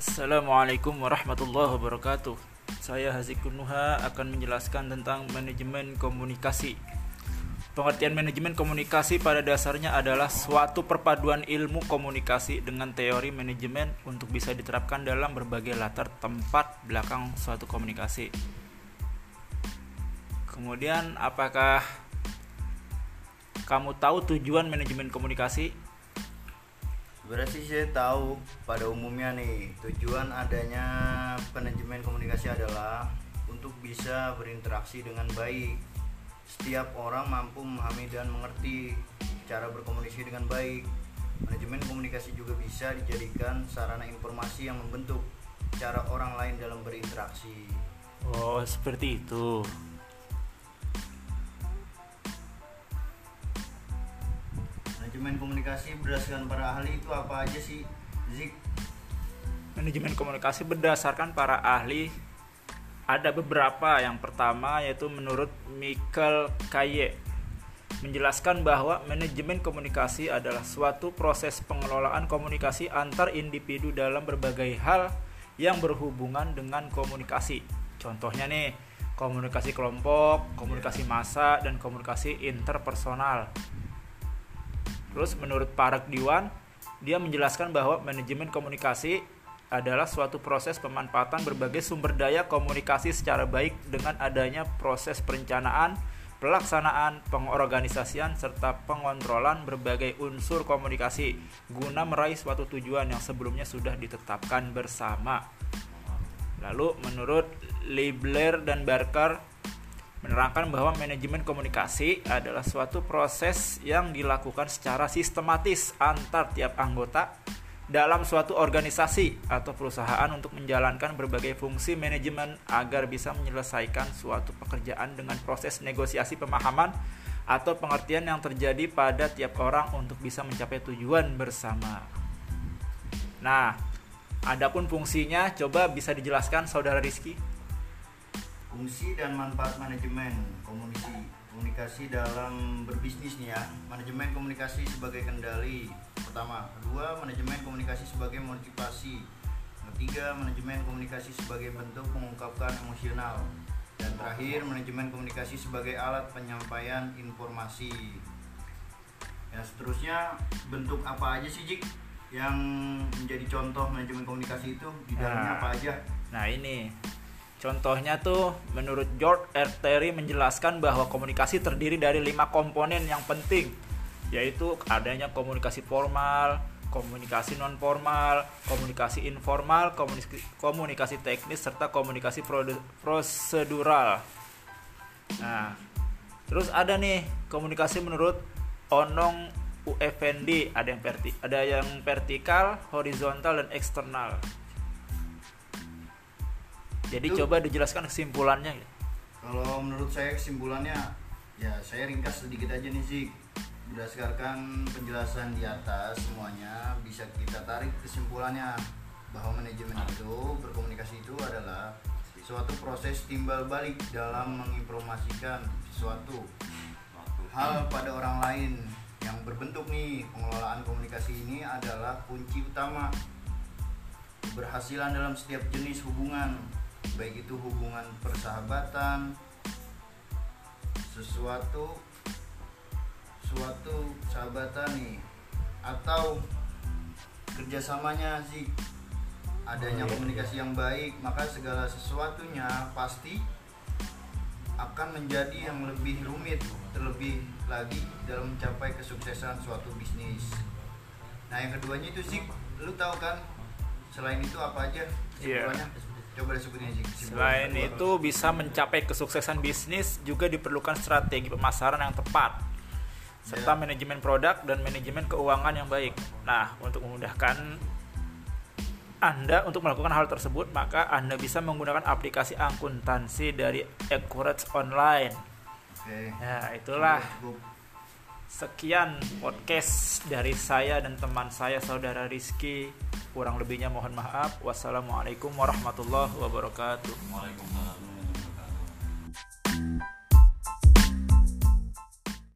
Assalamualaikum warahmatullahi wabarakatuh. Saya Hazikun Nuha akan menjelaskan tentang manajemen komunikasi. Pengertian manajemen komunikasi pada dasarnya adalah suatu perpaduan ilmu komunikasi dengan teori manajemen untuk bisa diterapkan dalam berbagai latar tempat belakang suatu komunikasi. Kemudian, apakah kamu tahu tujuan manajemen komunikasi? Berarti saya tahu pada umumnya nih tujuan adanya manajemen komunikasi adalah untuk bisa berinteraksi dengan baik. Setiap orang mampu memahami dan mengerti cara berkomunikasi dengan baik. Manajemen komunikasi juga bisa dijadikan sarana informasi yang membentuk cara orang lain dalam berinteraksi. Oh, seperti itu. Manajemen komunikasi berdasarkan para ahli itu apa aja sih, Zik? Manajemen komunikasi berdasarkan para ahli ada beberapa. Yang pertama yaitu menurut Michael Kaye menjelaskan bahwa manajemen komunikasi adalah suatu proses pengelolaan komunikasi antar individu dalam berbagai hal yang berhubungan dengan komunikasi. Contohnya nih, komunikasi kelompok, komunikasi massa, dan komunikasi interpersonal. Terus menurut Parag Diwan, dia menjelaskan bahwa manajemen komunikasi adalah suatu proses pemanfaatan berbagai sumber daya komunikasi secara baik dengan adanya proses perencanaan, pelaksanaan, pengorganisasian, serta pengontrolan berbagai unsur komunikasi guna meraih suatu tujuan yang sebelumnya sudah ditetapkan bersama. Lalu menurut Libler dan Barker menerangkan bahwa manajemen komunikasi adalah suatu proses yang dilakukan secara sistematis antar tiap anggota dalam suatu organisasi atau perusahaan untuk menjalankan berbagai fungsi manajemen agar bisa menyelesaikan suatu pekerjaan dengan proses negosiasi pemahaman atau pengertian yang terjadi pada tiap orang untuk bisa mencapai tujuan bersama. Nah, adapun fungsinya coba bisa dijelaskan saudara Rizky. Fungsi dan manfaat manajemen komunikasi komunikasi dalam berbisnis nih ya. Manajemen komunikasi sebagai kendali. Pertama, kedua manajemen komunikasi sebagai motivasi. Ketiga, manajemen komunikasi sebagai bentuk mengungkapkan emosional. Dan terakhir, manajemen komunikasi sebagai alat penyampaian informasi. Ya, seterusnya bentuk apa aja sih, Jik? Yang menjadi contoh manajemen komunikasi itu di dalamnya Nah. apa aja? Nah ini contohnya tuh menurut George R. Terry menjelaskan bahwa komunikasi terdiri dari lima komponen yang penting yaitu adanya komunikasi formal, komunikasi non formal, komunikasi informal, komunikasi, teknis serta komunikasi prosedural. Nah, terus ada nih komunikasi menurut Onong UFND ada yang verti ada yang vertikal, horizontal dan eksternal. Jadi Itu- coba dijelaskan kesimpulannya. Kalau menurut saya kesimpulannya ya saya ringkas sedikit aja nih sih berdasarkan penjelasan di atas semuanya bisa kita tarik kesimpulannya. Bahwa manajemen itu berkomunikasi itu adalah suatu proses timbal balik dalam menginformasikan sesuatu hal pada orang lain. Yang berbentuk nih pengelolaan komunikasi ini adalah kunci utama keberhasilan dalam setiap jenis hubungan baik itu hubungan persahabatan sesuatu suatu sahabatan nih atau kerjasamanya sih adanya Oh, iya, komunikasi yang baik maka segala sesuatunya pasti akan menjadi yang lebih rumit terlebih lagi dalam mencapai kesuksesan suatu bisnis. Nah yang keduanya itu sih lu tahu kan? Selain itu apa aja Iya. kesimpulannya coba disebutin sih Selain itu bisa mencapai kesuksesan bisnis juga diperlukan strategi pemasaran yang tepat serta Ya. manajemen produk dan manajemen keuangan yang baik. Nah, untuk memudahkan Anda untuk melakukan hal tersebut, maka Anda bisa menggunakan aplikasi akuntansi dari Accurate Online. oke Ya, itulah Cukup. Sekian podcast dari saya dan teman saya saudara Rizky. Kurang lebihnya mohon maaf. Wassalamualaikum warahmatullahi wabarakatuh. Waalaikumsalam